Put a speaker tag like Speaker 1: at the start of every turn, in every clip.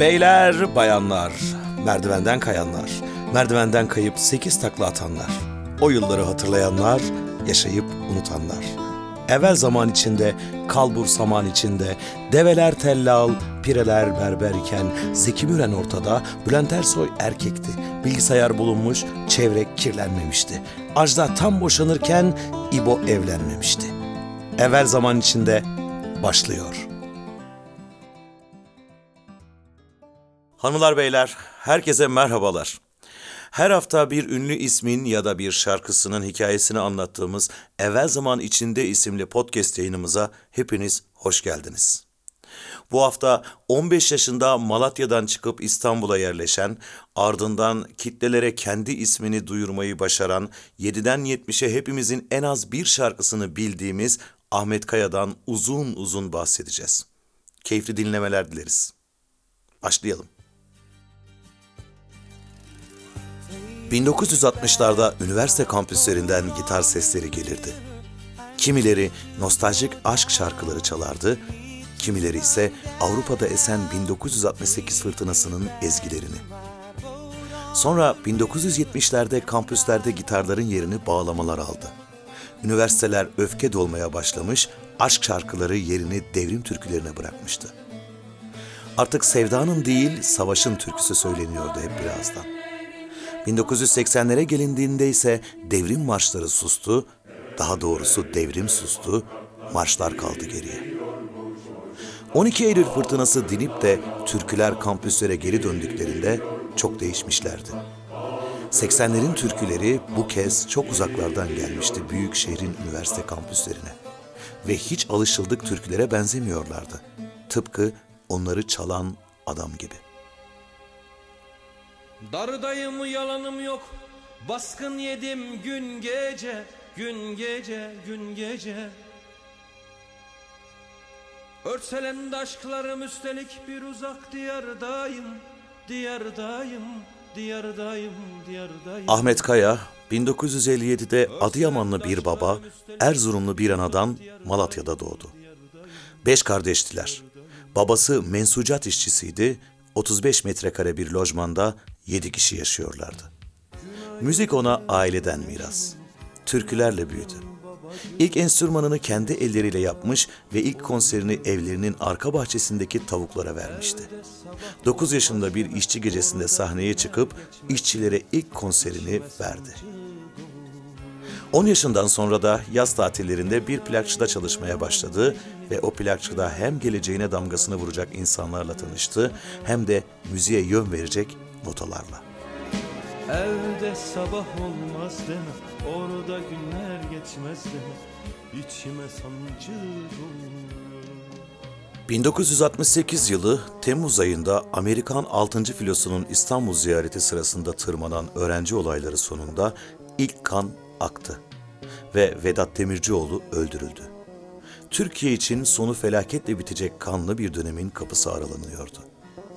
Speaker 1: Beyler, bayanlar, merdivenden kayanlar, merdivenden kayıp sekiz takla atanlar, o yılları hatırlayanlar, yaşayıp unutanlar. Evvel zaman içinde, kalbur saman içinde, develer tellal, pireler berber iken, Zeki Müren ortada, Bülent Ersoy erkekti. Bilgisayar bulunmuş, çevre kirlenmemişti. Ajda tam boşanırken İbo evlenmemişti. Evvel zaman içinde başlıyor. Hanımlar beyler, herkese merhabalar. Her hafta bir ünlü ismin ya da bir şarkısının hikayesini anlattığımız Evvel Zaman İçinde isimli podcast yayınımıza hepiniz hoş geldiniz. Bu hafta 15 yaşında Malatya'dan çıkıp İstanbul'a yerleşen, ardından kitlelere kendi ismini duyurmayı başaran, 7'den 70'e hepimizin en az bir şarkısını bildiğimiz Ahmet Kaya'dan uzun uzun bahsedeceğiz. Keyifli dinlemeler dileriz. Başlayalım. 1960'larda üniversite kampüslerinden gitar sesleri gelirdi. Kimileri nostaljik aşk şarkıları çalardı, kimileri ise Avrupa'da esen 1968 fırtınasının ezgilerini. Sonra 1970'lerde kampüslerde gitarların yerini bağlamalar aldı. Üniversiteler öfke dolmaya başlamış, aşk şarkıları yerini devrim türkülerine bırakmıştı. Artık sevdanın değil, savaşın türküsü söyleniyordu hep birazdan. 1980'lere gelindiğinde ise devrim marşları sustu, daha doğrusu devrim sustu, marşlar kaldı geriye. 12 Eylül fırtınası dinip de türküler kampüslere geri döndüklerinde çok değişmişlerdi. 80'lerin türküleri bu kez çok uzaklardan gelmişti büyük şehrin üniversite kampüslerine. Ve hiç alışıldık türkülere benzemiyorlardı. Tıpkı onları çalan adam gibi.
Speaker 2: Darıdayım yalanım yok. Baskın yedim gün gece Gün gece gün gece. Örselendi aşklarım üstelik bir uzak diyardayım. Diyardayım, diyardayım, diyardayım.
Speaker 1: Ahmet Kaya, 1957'de Adıyamanlı bir baba, Erzurumlu bir anadan Malatya'da doğdu. Beş kardeştiler. Babası mensucat işçisiydi, 35 metrekare bir lojmanda 7 kişi yaşıyorlardı. Müzik ona aileden miras. Türkülerle büyüdü. İlk enstrümanını kendi elleriyle yapmış ve ilk konserini evlerinin arka bahçesindeki tavuklara vermişti. 9 yaşında bir işçi gecesinde sahneye çıkıp işçilere ilk konserini verdi. 10 yaşından sonra da yaz tatillerinde bir plakçıda çalışmaya başladı ve o plakçıda hem geleceğine damgasını vuracak insanlarla tanıştı hem de müziğe yön verecek notalarla.
Speaker 2: Evde sabah olmaz deme Orada günler geçmez deme İçime sancı dolmuyor
Speaker 1: 1968 yılı Temmuz ayında Amerikan 6. filosunun İstanbul ziyareti sırasında tırmanan öğrenci olayları sonunda ilk kan aktı ve Vedat Demircioğlu öldürüldü. Türkiye için sonu felaketle bitecek kanlı bir dönemin kapısı aralanıyordu.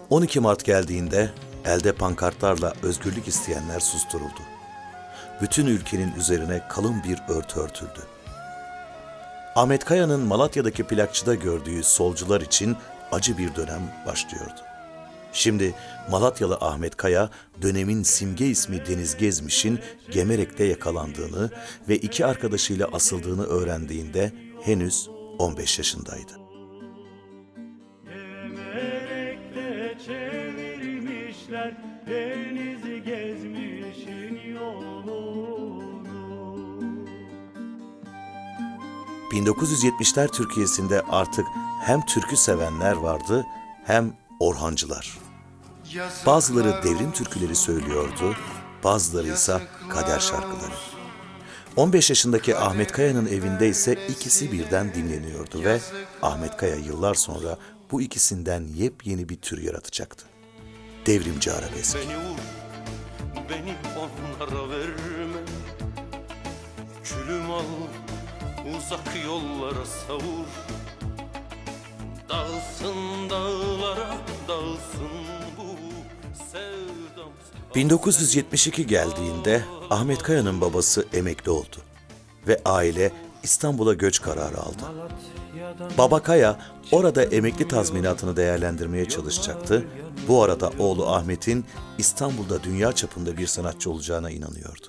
Speaker 1: 12 Mart geldiğinde elde pankartlarla özgürlük isteyenler susturuldu. Bütün ülkenin üzerine kalın bir örtü örtüldü. Ahmet Kaya'nın Malatya'daki plakçıda gördüğü solcular için acı bir dönem başlıyordu. Şimdi Malatyalı Ahmet Kaya dönemin simge ismi Deniz Gezmiş'in Gemerek'te yakalandığını ve iki arkadaşıyla asıldığını öğrendiğinde henüz 15 yaşındaydı.
Speaker 3: Çevirmişler denizi gezmişin yolunu
Speaker 1: 1970'ler Türkiye'sinde artık hem türkü sevenler vardı hem orhancılar. Bazıları devrim türküleri söylüyordu, bazıları ise kader şarkıları. 15 yaşındaki Ahmet Kaya'nın evinde ise ikisi birden dinleniyordu ve Ahmet Kaya yıllar sonra bu ikisinden yepyeni bir tür yaratacaktı. Devrimci arabesk.
Speaker 2: Beni vur, beni onlara verme Külüm al, uzak yollara savur Dağılsın dağlara, dağılsın bu sevdam
Speaker 1: 1972 geldiğinde Ahmet Kaya'nın babası emekli oldu ve aile İstanbul'a göç kararı aldı. Baba Kaya orada emekli tazminatını değerlendirmeye çalışacaktı. Bu arada oğlu Ahmet'in İstanbul'da dünya çapında bir sanatçı olacağına inanıyordu.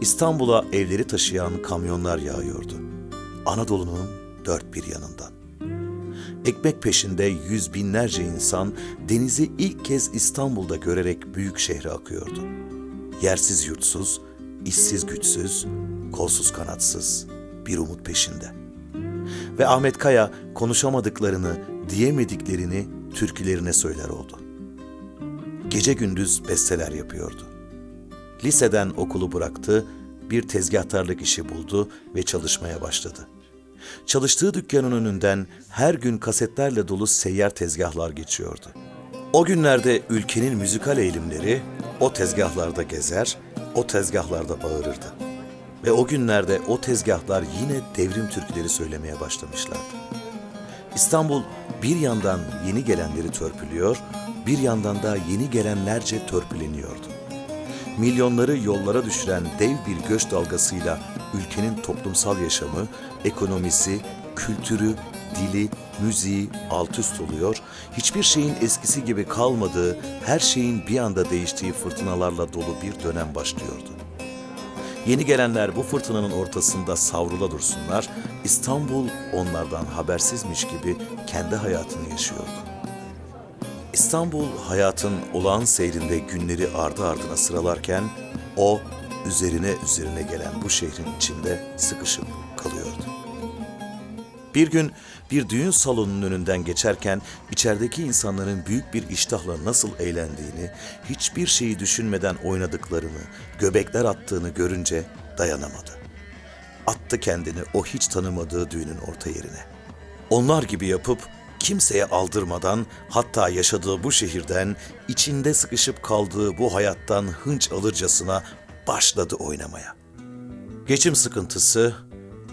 Speaker 1: İstanbul'a evleri taşıyan kamyonlar yağıyordu. Anadolu'nun dört bir yanından. Ekmek peşinde yüz binlerce insan denizi ilk kez İstanbul'da görerek büyük şehre akıyordu. Yersiz yurtsuz, işsiz güçsüz, kolsuz kanatsız bir umut peşinde. Ve Ahmet Kaya konuşamadıklarını, diyemediklerini türkülerine söyler oldu. Gece gündüz besteler yapıyordu. Liseden okulu bıraktı, bir tezgahtarlık işi buldu ve çalışmaya başladı. Çalıştığı dükkanın önünden her gün kasetlerle dolu seyyar tezgahlar geçiyordu. O günlerde ülkenin müzikal eğilimleri o tezgahlarda gezer, o tezgahlarda bağırırdı. Ve o günlerde o tezgahlar yine devrim türküleri söylemeye başlamışlardı. İstanbul bir yandan yeni gelenleri törpülüyor, bir yandan da yeni gelenlerce törpüleniyordu. Milyonları yollara düşüren dev bir göç dalgasıyla ülkenin toplumsal yaşamı, ekonomisi, kültürü, dili, müziği alt üst oluyor, hiçbir şeyin eskisi gibi kalmadığı, her şeyin bir anda değiştiği fırtınalarla dolu bir dönem başlıyordu. Yeni gelenler bu fırtınanın ortasında savrula dursunlar, İstanbul onlardan habersizmiş gibi kendi hayatını yaşıyordu. İstanbul hayatın olağan seyrinde günleri ardı ardına sıralarken o üzerine üzerine gelen bu şehrin içinde sıkışıp kalıyordu. Bir gün bir düğün salonunun önünden geçerken içerideki insanların büyük bir iştahla nasıl eğlendiğini, hiçbir şeyi düşünmeden oynadıklarını, göbekler attığını görünce dayanamadı. Attı kendini o hiç tanımadığı düğünün orta yerine. Onlar gibi yapıp kimseye aldırmadan hatta yaşadığı bu şehirden, içinde sıkışıp kaldığı bu hayattan hınç alırcasına başladı oynamaya. Geçim sıkıntısı,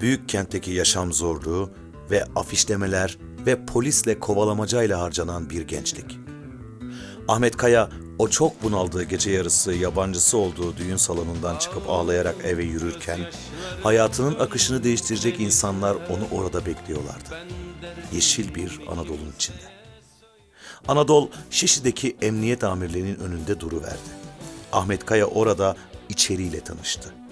Speaker 1: büyük kentteki yaşam zorluğu ve afişlemeler ve polisle kovalamacayla harcanan bir gençlik. Ahmet Kaya o çok bunaldığı gece yarısı yabancısı olduğu düğün salonundan çıkıp ağlayarak eve yürürken hayatının akışını değiştirecek insanlar onu orada bekliyorlardı. Yeşil bir Anadolu'nun içinde. Anadolu Şişli'deki emniyet amirliğinin önünde duruverdi. Ahmet Kaya orada içeriyle tanıştı.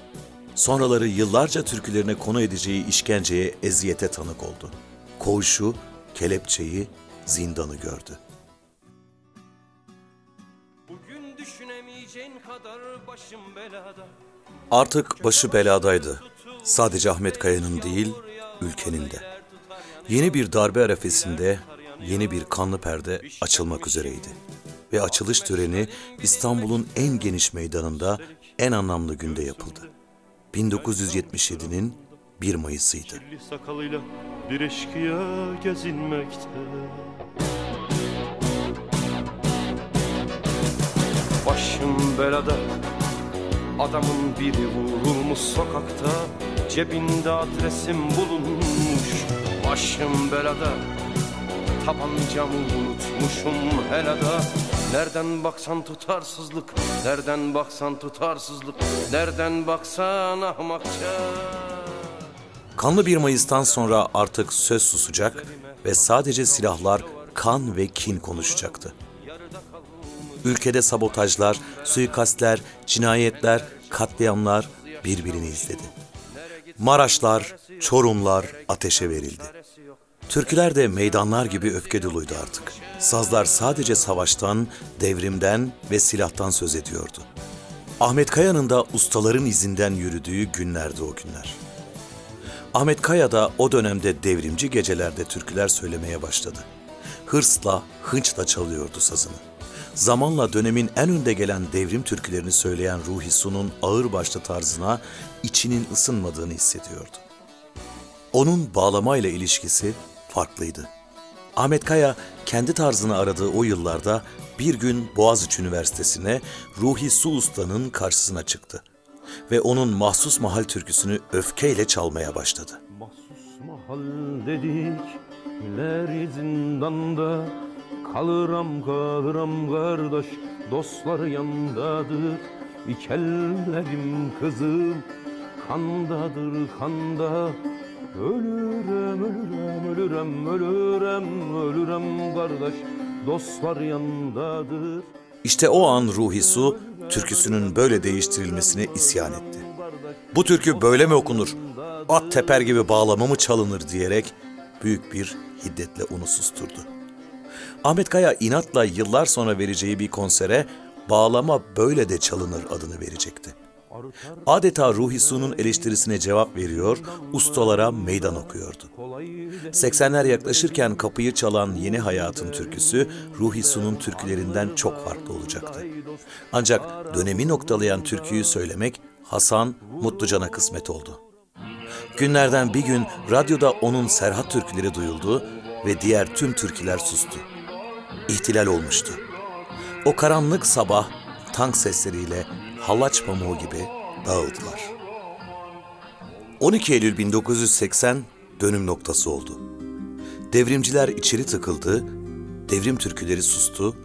Speaker 1: Sonraları yıllarca türkülerine konu edeceği işkenceye, eziyete tanık oldu. Koğuşu, kelepçeyi, zindanı gördü.
Speaker 2: Bugün düşünemeyeceğin kadar başım belada
Speaker 1: Artık başı beladaydı. Sadece Ahmet Kaya'nın değil, ülkenin de. Yeni bir darbe arefesinde yeni bir kanlı perde açılmak üzereydi. Ve açılış töreni İstanbul'un en geniş meydanında en anlamlı günde yapıldı. 1977'nin 1 Mayıs'ıydı.
Speaker 3: Sakalıyla bir eşkıya gezinmekte.
Speaker 2: Başım belada Adamın biri vurulmuş sokakta Cebinde adresim bulunmuş. Başım belada Tabancamı unutmuşum helada Nereden baksan tutarsızlık Nereden baksan tutarsızlık Nereden baksan ahmakça
Speaker 1: Kanlı 1 Mayıs'tan sonra artık söz susacak ve sadece silahlar kan ve kin konuşacaktı. Ülkede sabotajlar, suikastler, cinayetler, katliamlar birbirini izledi. Maraşlar, Çorumlar ateşe verildi. Türküler de meydanlar gibi öfke doluydu artık. Sazlar sadece savaştan, devrimden ve silahtan söz ediyordu. Ahmet Kaya'nın da ustaların izinden yürüdüğü günlerdi o günler. Ahmet Kaya da o dönemde devrimci gecelerde türküler söylemeye başladı. Hırsla, hınçla çalıyordu sazını. Zamanla dönemin en önde gelen devrim türkülerini söyleyen Ruhi Su'nun ağırbaşlı tarzına içinin ısınmadığını hissediyordu. Onun bağlamayla ilişkisi farklıydı. Ahmet Kaya kendi tarzını aradığı o yıllarda bir gün Boğaziçi Üniversitesi'ne Ruhi Su Usta'nın karşısına çıktı ve onun mahsus mahal türküsünü öfkeyle çalmaya başladı.
Speaker 3: Mahsus mahal dedik Ler zindanda Kalıram kalıram kardeş Dostlar yandadır İkellerim kızım kandadır kanda Ölürem ölürem ölürem ölürem ölürem kardeş Dostlar yandadır
Speaker 1: İşte o an Ruhi Su türküsünün böyle değiştirilmesine isyan etti. Bu türkü böyle mi okunur? At teper gibi bağlama mı çalınır diyerek büyük bir hiddetle onu susturdu. Ahmet Kaya inatla yıllar sonra vereceği bir konsere bağlama böyle de çalınır adını verecekti. Adeta Ruhi Su'nun eleştirisine cevap veriyor, ustalara meydan okuyordu. 80'ler yaklaşırken kapıyı çalan Yeni Hayatın türküsü Ruhi Su'nun türkülerinden çok farklı olacaktı. Ancak dönemi noktalayan türküyü söylemek Hasan Mutlucan'a kısmet oldu. Günlerden bir gün radyoda onun Serhat türküleri duyuldu ve diğer tüm türküler sustu. İhtilal olmuştu. O karanlık sabah tank sesleriyle hallaç pamuğu gibi dağıldılar. 12 Eylül 1980 dönüm noktası oldu. Devrimciler içeri tıkıldı, devrim türküleri sustu,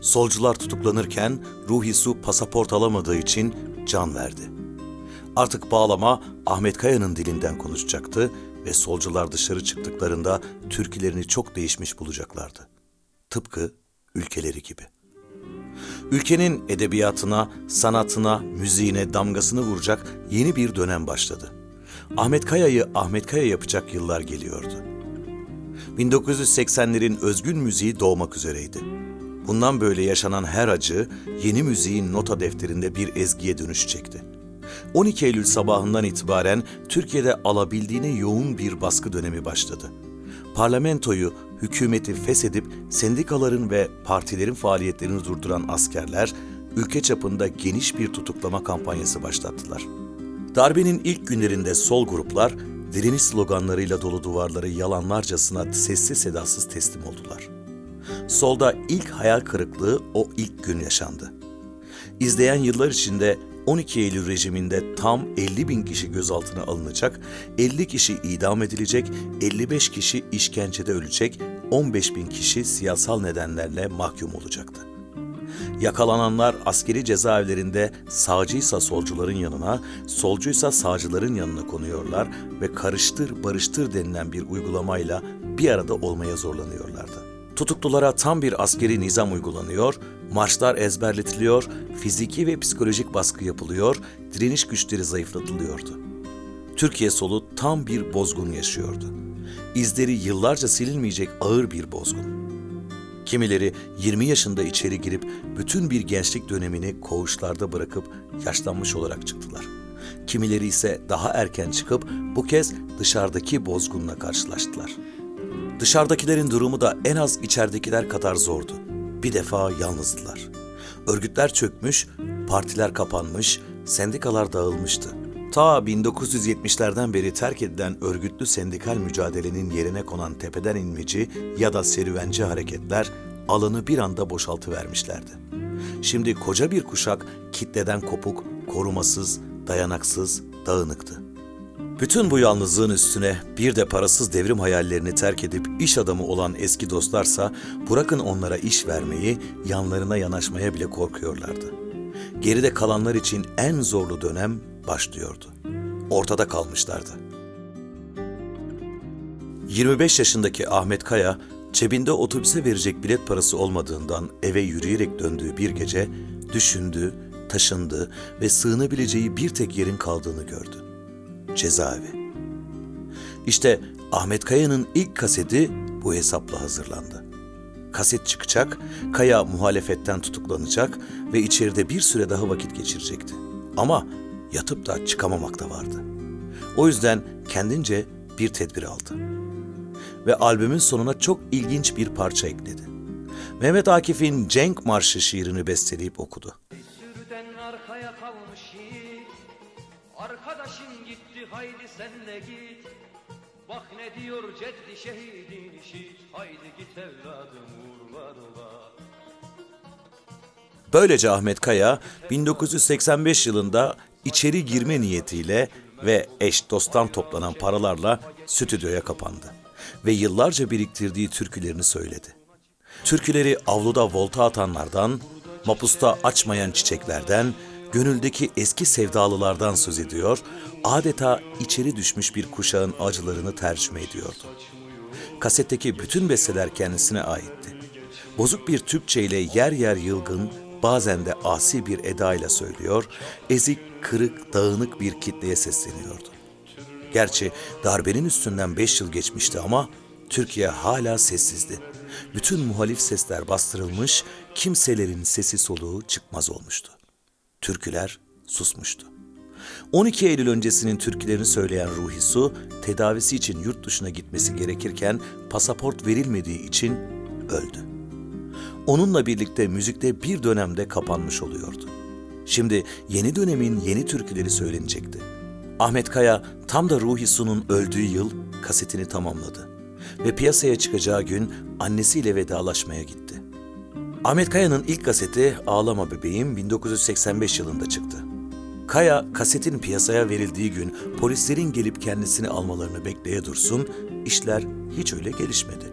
Speaker 1: solcular tutuklanırken Ruhi Su pasaport alamadığı için can verdi. Artık bağlama Ahmet Kaya'nın dilinden konuşacaktı ve solcular dışarı çıktıklarında türkülerini çok değişmiş bulacaklardı. Tıpkı ülkeleri gibi. Ülkenin edebiyatına, sanatına, müziğine damgasını vuracak yeni bir dönem başladı. Ahmet Kaya'yı Ahmet Kaya yapacak yıllar geliyordu. 1980'lerin özgün müziği doğmak üzereydi. Bundan böyle yaşanan her acı yeni müziğin nota defterinde bir ezgiye dönüşecekti. 12 Eylül sabahından itibaren Türkiye'de alabildiğine yoğun bir baskı dönemi başladı. Parlamentoyu, hükümeti feshedip sendikaların ve partilerin faaliyetlerini durduran askerler ülke çapında geniş bir tutuklama kampanyası başlattılar. Darbenin ilk günlerinde sol gruplar direniş sloganlarıyla dolu duvarları yalanlarcasına sessiz sedasız teslim oldular. Solda ilk hayal kırıklığı o ilk gün yaşandı. İzleyen yıllar içinde 12 Eylül rejiminde tam 50 bin kişi gözaltına alınacak, 50 kişi idam edilecek, 55 kişi işkencede ölecek, 15 bin kişi siyasal nedenlerle mahkum olacaktı. Yakalananlar askeri cezaevlerinde sağcıysa solcuların yanına, solcuysa sağcıların yanına konuyorlar ve karıştır barıştır denilen bir uygulamayla bir arada olmaya zorlanıyorlardı. Tutuklulara tam bir askeri nizam uygulanıyor, marşlar ezberletiliyor, fiziki ve psikolojik baskı yapılıyor, direniş güçleri zayıflatılıyordu. Türkiye solu tam bir bozgun yaşıyordu. İzleri yıllarca silinmeyecek ağır bir bozgun. Kimileri 20 yaşında içeri girip bütün bir gençlik dönemini koğuşlarda bırakıp yaşlanmış olarak çıktılar. Kimileri ise daha erken çıkıp bu kez dışarıdaki bozgunla karşılaştılar. Dışarıdakilerin durumu da en az içeridekiler kadar zordu. Bir defa yalnızdılar. Örgütler çökmüş, partiler kapanmış, sendikalar dağılmıştı. Ta 1970'lerden beri terk edilen örgütlü sendikal mücadelenin yerine konan tepeden inmeci ya da serüvenci hareketler alanı bir anda boşaltıvermişlerdi. Şimdi koca bir kuşak kitleden kopuk, korumasız, dayanaksız, dağınıktı. Bütün bu yalnızlığın üstüne bir de parasız devrim hayallerini terk edip iş adamı olan eski dostlarsa bırakın onlara iş vermeyi, yanlarına yanaşmaya bile korkuyorlardı. Geride kalanlar için en zorlu dönem başlıyordu. Ortada kalmışlardı. 25 yaşındaki Ahmet Kaya, cebinde otobüse verecek bilet parası olmadığından eve yürüyerek döndüğü bir gece düşündü, taşındı ve sığınabileceği bir tek yerin kaldığını gördü. Cezaevi. İşte Ahmet Kaya'nın ilk kaseti bu hesapla hazırlandı. Kaset çıkacak, Kaya muhalefetten tutuklanacak ve içeride bir süre daha vakit geçirecekti. Ama yatıp da çıkamamak da vardı. O yüzden kendince bir tedbir aldı. Ve albümün sonuna çok ilginç bir parça ekledi. Mehmet Akif'in Cenk Marşı şiirini besteleyip okudu.
Speaker 2: Bak ne diyor ceddi şehidin işit Haydi git evladım uğurlarla
Speaker 1: Böylece Ahmet Kaya 1985 yılında içeri girme niyetiyle ve eş dosttan toplanan paralarla stüdyoya kapandı ve yıllarca biriktirdiği türkülerini söyledi. Türküleri avluda volta atanlardan, mapusta açmayan çiçeklerden, gönüldeki eski sevdalılardan söz ediyor, adeta içeri düşmüş bir kuşağın acılarını tercüme ediyordu. Kasetteki bütün besteler kendisine aitti. Bozuk bir Türkçe ile yer yer yılgın, bazen de asi bir edayla söylüyor, ezik, kırık, dağınık bir kitleye sesleniyordu. Gerçi darbenin üstünden beş yıl geçmişti ama Türkiye hala sessizdi. Bütün muhalif sesler bastırılmış, kimselerin sesi soluğu çıkmaz olmuştu. Türküler susmuştu. 12 Eylül öncesinin türkülerini söyleyen Ruhi Su, tedavisi için yurt dışına gitmesi gerekirken pasaport verilmediği için öldü. Onunla birlikte müzikte bir dönemde kapanmış oluyordu. Şimdi yeni dönemin yeni türküleri söylenecekti. Ahmet Kaya tam da Ruhi Su'nun öldüğü yıl kasetini tamamladı ve piyasaya çıkacağı gün annesiyle vedalaşmaya gitti. Ahmet Kaya'nın ilk kaseti Ağlama Bebeğim 1985 yılında çıktı. Kaya kasetin piyasaya verildiği gün polislerin gelip kendisini almalarını bekleye dursun, işler hiç öyle gelişmedi.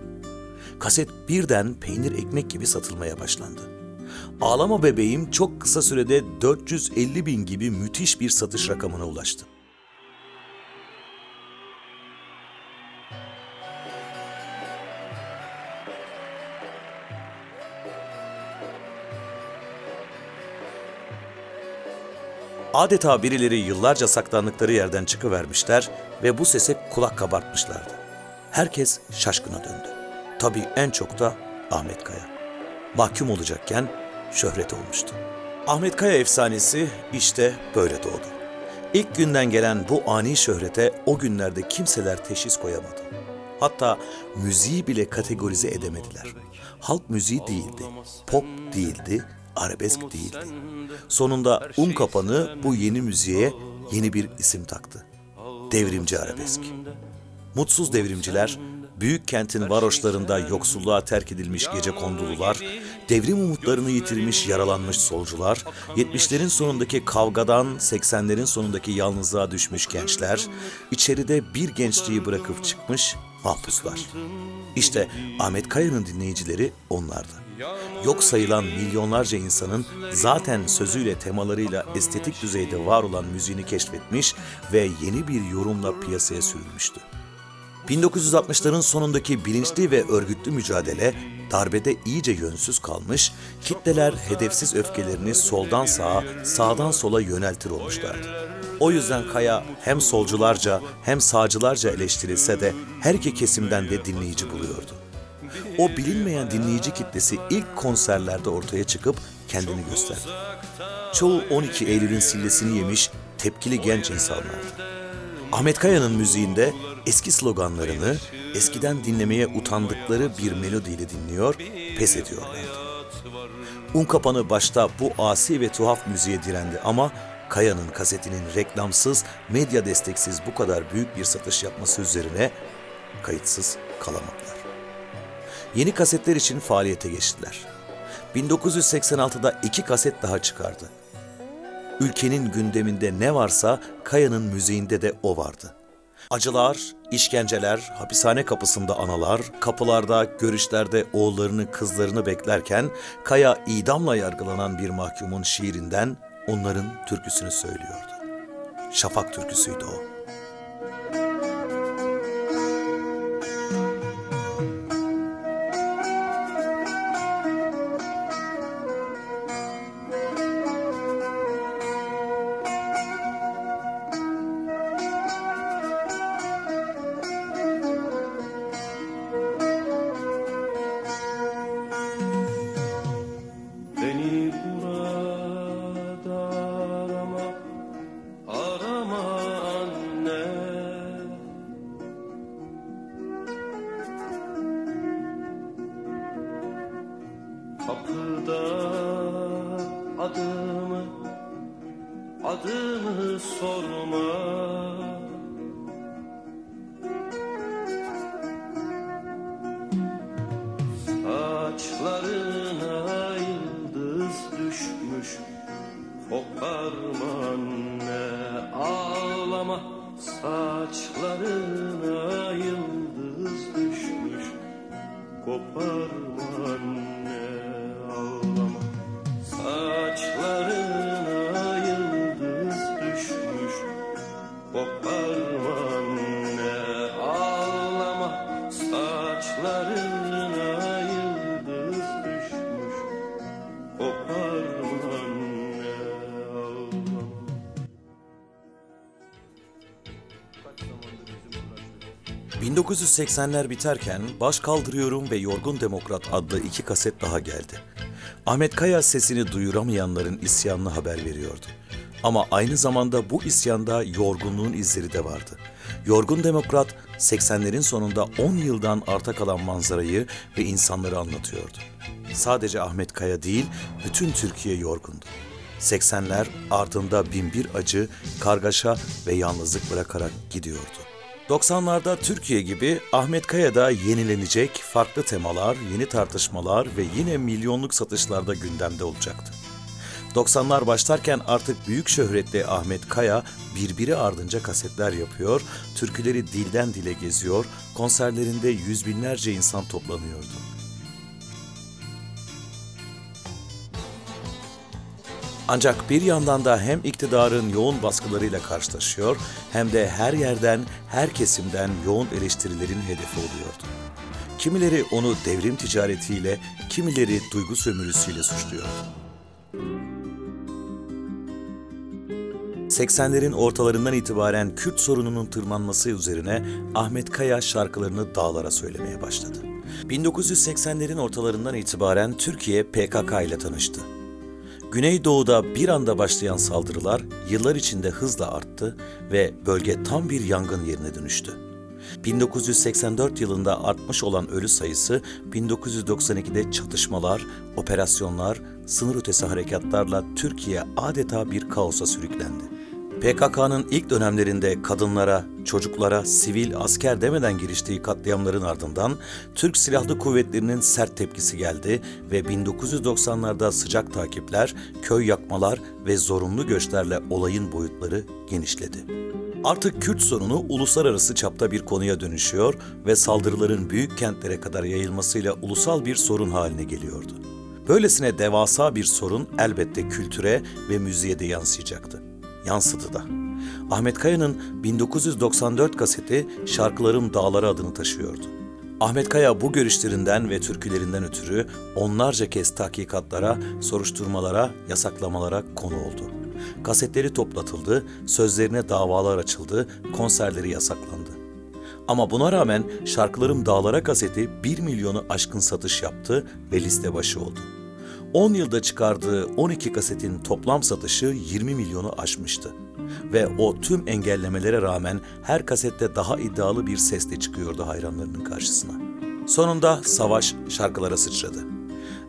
Speaker 1: Kaset birden peynir ekmek gibi satılmaya başlandı. Ağlama Bebeğim çok kısa sürede 450 bin gibi müthiş bir satış rakamına ulaştı. Adeta birileri yıllarca saklandıkları yerden çıkıvermişler ve bu sese kulak kabartmışlardı. Herkes şaşkına döndü. Tabii en çok da Ahmet Kaya. Mahkum olacakken şöhret olmuştu. Ahmet Kaya efsanesi işte böyle doğdu. İlk günden gelen bu ani şöhrete o günlerde kimseler teşhis koyamadı. Hatta müziği bile kategorize edemediler. Halk müziği değildi, pop değildi, arabesk değildi. Sonunda un kapanı bu yeni müziğe yeni bir isim taktı. Devrimci arabesk. Mutsuz devrimciler, büyük kentin varoşlarında yoksulluğa terk edilmiş gece kondulular, devrim umutlarını yitirmiş yaralanmış solcular, 70'lerin sonundaki kavgadan 80'lerin sonundaki yalnızlığa düşmüş gençler, içeride bir gençliği bırakıp çıkmış mahpuslar. İşte Ahmet Kaya'nın dinleyicileri onlardı. Yok sayılan milyonlarca insanın zaten sözüyle temalarıyla estetik düzeyde var olan müziğini keşfetmiş ve yeni bir yorumla piyasaya sürülmüştü. 1960'ların sonundaki bilinçli ve örgütlü mücadele darbede iyice yönsüz kalmış, kitleler hedefsiz öfkelerini soldan sağa, sağdan sola yöneltir olmuşlardı. O yüzden Kaya hem solcularca hem sağcılarca eleştirilse de her iki kesimden de dinleyici buluyordu. O bilinmeyen dinleyici kitlesi ilk konserlerde ortaya çıkıp kendini gösterdi. Çoğu 12 Eylül'ün sillesini yemiş tepkili genç insanlardı. Ahmet Kaya'nın müziğinde eski sloganlarını eskiden dinlemeye utandıkları bir melodiyle dinliyor, pes ediyorlardı. Un kapanı başta bu asi ve tuhaf müziğe direndi ama Kaya'nın kasetinin reklamsız, medya desteksiz bu kadar büyük bir satış yapması üzerine kayıtsız kalamadılar. Yeni kasetler için faaliyete geçtiler. 1986'da iki kaset daha çıkardı. Ülkenin gündeminde ne varsa Kaya'nın müziğinde de o vardı. Acılar, işkenceler, hapishane kapısında analar, kapılarda, görüşlerde oğullarını, kızlarını beklerken Kaya idamla yargılanan bir mahkumun şiirinden onların türküsünü söylüyordu. Şafak türküsüydü o.
Speaker 3: Saçlarına yıldız düşmüş. Koparma anne ağlama Saçlarına yıldız düşmüş. Koparma anne
Speaker 1: 1980'ler biterken Baş Kaldırıyorum ve Yorgun Demokrat adlı iki kaset daha geldi. Ahmet Kaya sesini duyuramayanların isyanını haber veriyordu. Ama aynı zamanda bu isyanda yorgunluğun izleri de vardı. Yorgun Demokrat 80'lerin sonunda 10 yıldan arta kalan manzarayı ve insanları anlatıyordu. Sadece Ahmet Kaya değil, bütün Türkiye yorgundu. 80'ler ardında binbir acı, kargaşa ve yalnızlık bırakarak gidiyordu. 90'larda Türkiye gibi Ahmet Kaya'da yenilenecek farklı temalar, yeni tartışmalar ve yine milyonluk satışlarda gündemde olacaktı. 90'lar başlarken artık büyük şöhretli Ahmet Kaya birbiri ardınca kasetler yapıyor, türküleri dilden dile geziyor, konserlerinde yüz binlerce insan toplanıyordu. Ancak bir yandan da hem iktidarın yoğun baskılarıyla karşılaşıyor hem de her yerden, her kesimden yoğun eleştirilerin hedefi oluyordu. Kimileri onu devrim ticaretiyle, kimileri duygu sömürüsüyle suçluyordu. 80'lerin ortalarından itibaren Kürt sorununun tırmanması üzerine Ahmet Kaya şarkılarını dağlara söylemeye başladı. 1980'lerin ortalarından itibaren Türkiye PKK ile tanıştı. Güneydoğu'da bir anda başlayan saldırılar yıllar içinde hızla arttı ve bölge tam bir yangın yerine dönüştü. 1984 yılında artmış olan ölü sayısı 1992'de çatışmalar, operasyonlar, sınır ötesi harekatlarla Türkiye adeta bir kaosa sürüklendi. PKK'nın ilk dönemlerinde kadınlara, çocuklara, sivil, asker demeden giriştiği katliamların ardından Türk Silahlı Kuvvetleri'nin sert tepkisi geldi ve 1990'larda sıcak takipler, köy yakmalar ve zorunlu göçlerle olayın boyutları genişledi. Artık Kürt sorunu uluslararası çapta bir konuya dönüşüyor ve saldırıların büyük kentlere kadar yayılmasıyla ulusal bir sorun haline geliyordu. Böylesine devasa bir sorun elbette kültüre ve müziğe de yansıyacaktı. Yansıdı da. Ahmet Kaya'nın 1994 kaseti Şarkılarım Dağları adını taşıyordu. Ahmet Kaya bu görüşlerinden ve türkülerinden ötürü onlarca kez tahkikatlara, soruşturmalara, yasaklamalara konu oldu. Kasetleri toplatıldı, sözlerine davalar açıldı, konserleri yasaklandı. Ama buna rağmen Şarkılarım Dağlara kaseti 1 milyonu aşkın satış yaptı ve liste başı oldu. 10 yılda çıkardığı 12 kasetin toplam satışı 20 milyonu aşmıştı. Ve o tüm engellemelere rağmen her kasette daha iddialı bir sesle çıkıyordu hayranlarının karşısına. Sonunda savaş şarkılara sıçradı.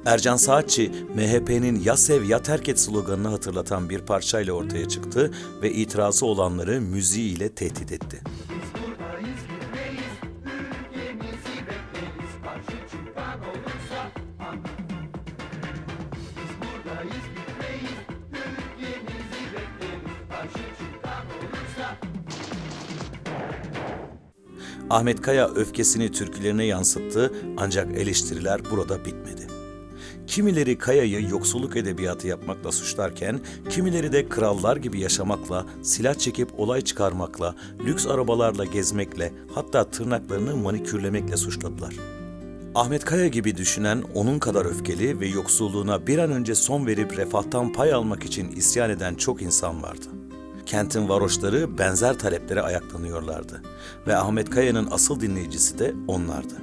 Speaker 1: Ercan Saatçi, MHP'nin ya sev ya terk et sloganını hatırlatan bir parçayla ortaya çıktı ve itirazı olanları müziğiyle tehdit etti. Ahmet Kaya öfkesini türkülerine yansıttı ancak eleştiriler burada bitmedi. Kimileri Kaya'yı yoksulluk edebiyatı yapmakla suçlarken, kimileri de krallar gibi yaşamakla, silah çekip olay çıkarmakla, lüks arabalarla gezmekle, hatta tırnaklarını manikürlemekle suçladılar. Ahmet Kaya gibi düşünen, onun kadar öfkeli ve yoksulluğuna bir an önce son verip refahtan pay almak için isyan eden çok insan vardı. Kentin varoşları benzer taleplere ayaklanıyorlardı ve Ahmet Kaya'nın asıl dinleyicisi de onlardı.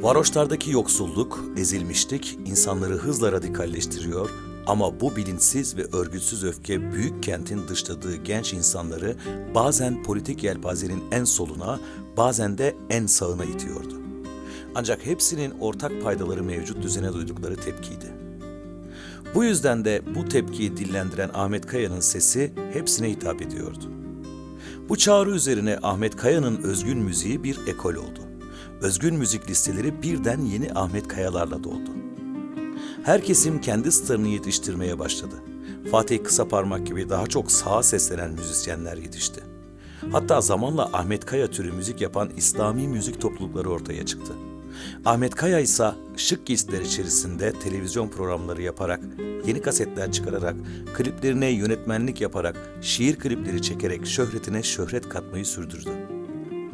Speaker 1: Varoşlardaki yoksulluk, ezilmişlik insanları hızla radikalleştiriyor ama bu bilinçsiz ve örgütsüz öfke büyük kentin dışladığı genç insanları bazen politik yelpazenin en soluna, bazen de en sağına itiyordu. Ancak hepsinin ortak paydaları mevcut düzene duydukları tepkiydi. Bu yüzden de bu tepkiyi dillendiren Ahmet Kaya'nın sesi hepsine hitap ediyordu. Bu çağrı üzerine Ahmet Kaya'nın özgün müziği bir ekol oldu. Özgün müzik listeleri birden yeni Ahmet Kayalarla doldu. Her kesim kendi starını yetiştirmeye başladı. Fatih Kısaparmak gibi daha çok sağa seslenen müzisyenler yetişti. Hatta zamanla Ahmet Kaya türü müzik yapan İslami müzik toplulukları ortaya çıktı. Ahmet Kaya ise şık giysiler içerisinde televizyon programları yaparak, yeni kasetler çıkararak, kliplerine yönetmenlik yaparak, şiir klipleri çekerek şöhretine şöhret katmayı sürdürdü.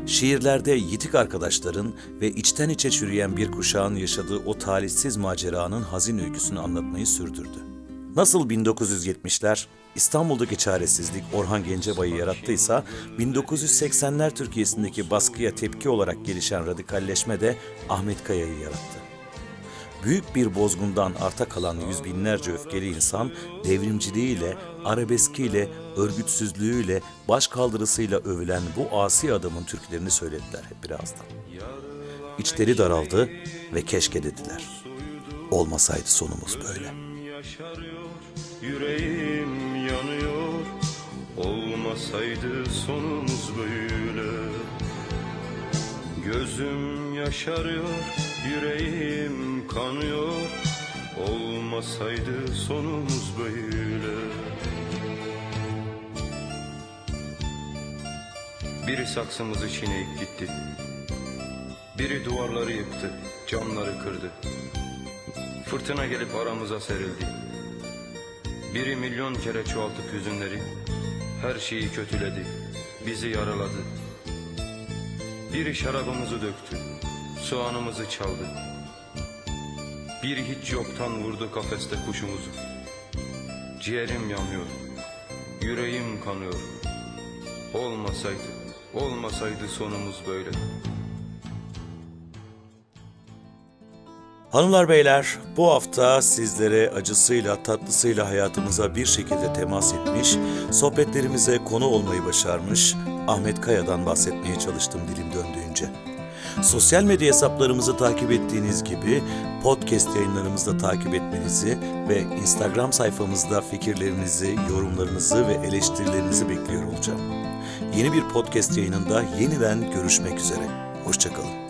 Speaker 1: Şiirlerde yitik arkadaşların ve içten içe çürüyen bir kuşağın yaşadığı o talihsiz maceranın hazin öyküsünü anlatmayı sürdürdü. Nasıl 1970'ler İstanbul'daki çaresizlik Orhan Gencebay'ı yarattıysa 1980'ler Türkiye'sindeki baskıya tepki olarak gelişen radikalleşme de Ahmet Kaya'yı yarattı. Büyük bir bozgundan arta kalan yüz binlerce öfkeli insan devrimciliğiyle, arabeskiyle, örgütsüzlüğüyle, başkaldırısıyla övülen bu asi adamın türkülerini söylediler hep birazdan. İçleri daraldı ve keşke dediler. Olmasaydı sonumuz böyle.
Speaker 3: Yaşarıyor, yanıyor Olmasaydı sonumuz böyle. Gözüm yaşarıyor, yüreğim kanıyor. Olmasaydı sonumuz böyle. Biri saksımızı çiğneyip gitti. Biri duvarları yıktı, camları kırdı. Fırtına gelip aramıza serildi. Biri milyon kere çoğaltıp hüzünleri, her şeyi kötüledi, bizi yaraladı. Biri şarabımızı döktü, soğanımızı çaldı. Biri hiç yoktan vurdu kafeste kuşumuzu. Ciğerim yanıyor, yüreğim kanıyor. Olmasaydı, olmasaydı sonumuz böyle.
Speaker 1: Hanımlar beyler bu hafta sizlere acısıyla tatlısıyla hayatımıza bir şekilde temas etmiş, sohbetlerimize konu olmayı başarmış Ahmet Kaya'dan bahsetmeye çalıştım dilim döndüğünce. Sosyal medya hesaplarımızı takip ettiğiniz gibi podcast yayınlarımızda takip etmenizi ve Instagram sayfamızda fikirlerinizi, yorumlarınızı ve eleştirilerinizi bekliyor olacağım. Yeni bir podcast yayınında yeniden görüşmek üzere. Hoşçakalın.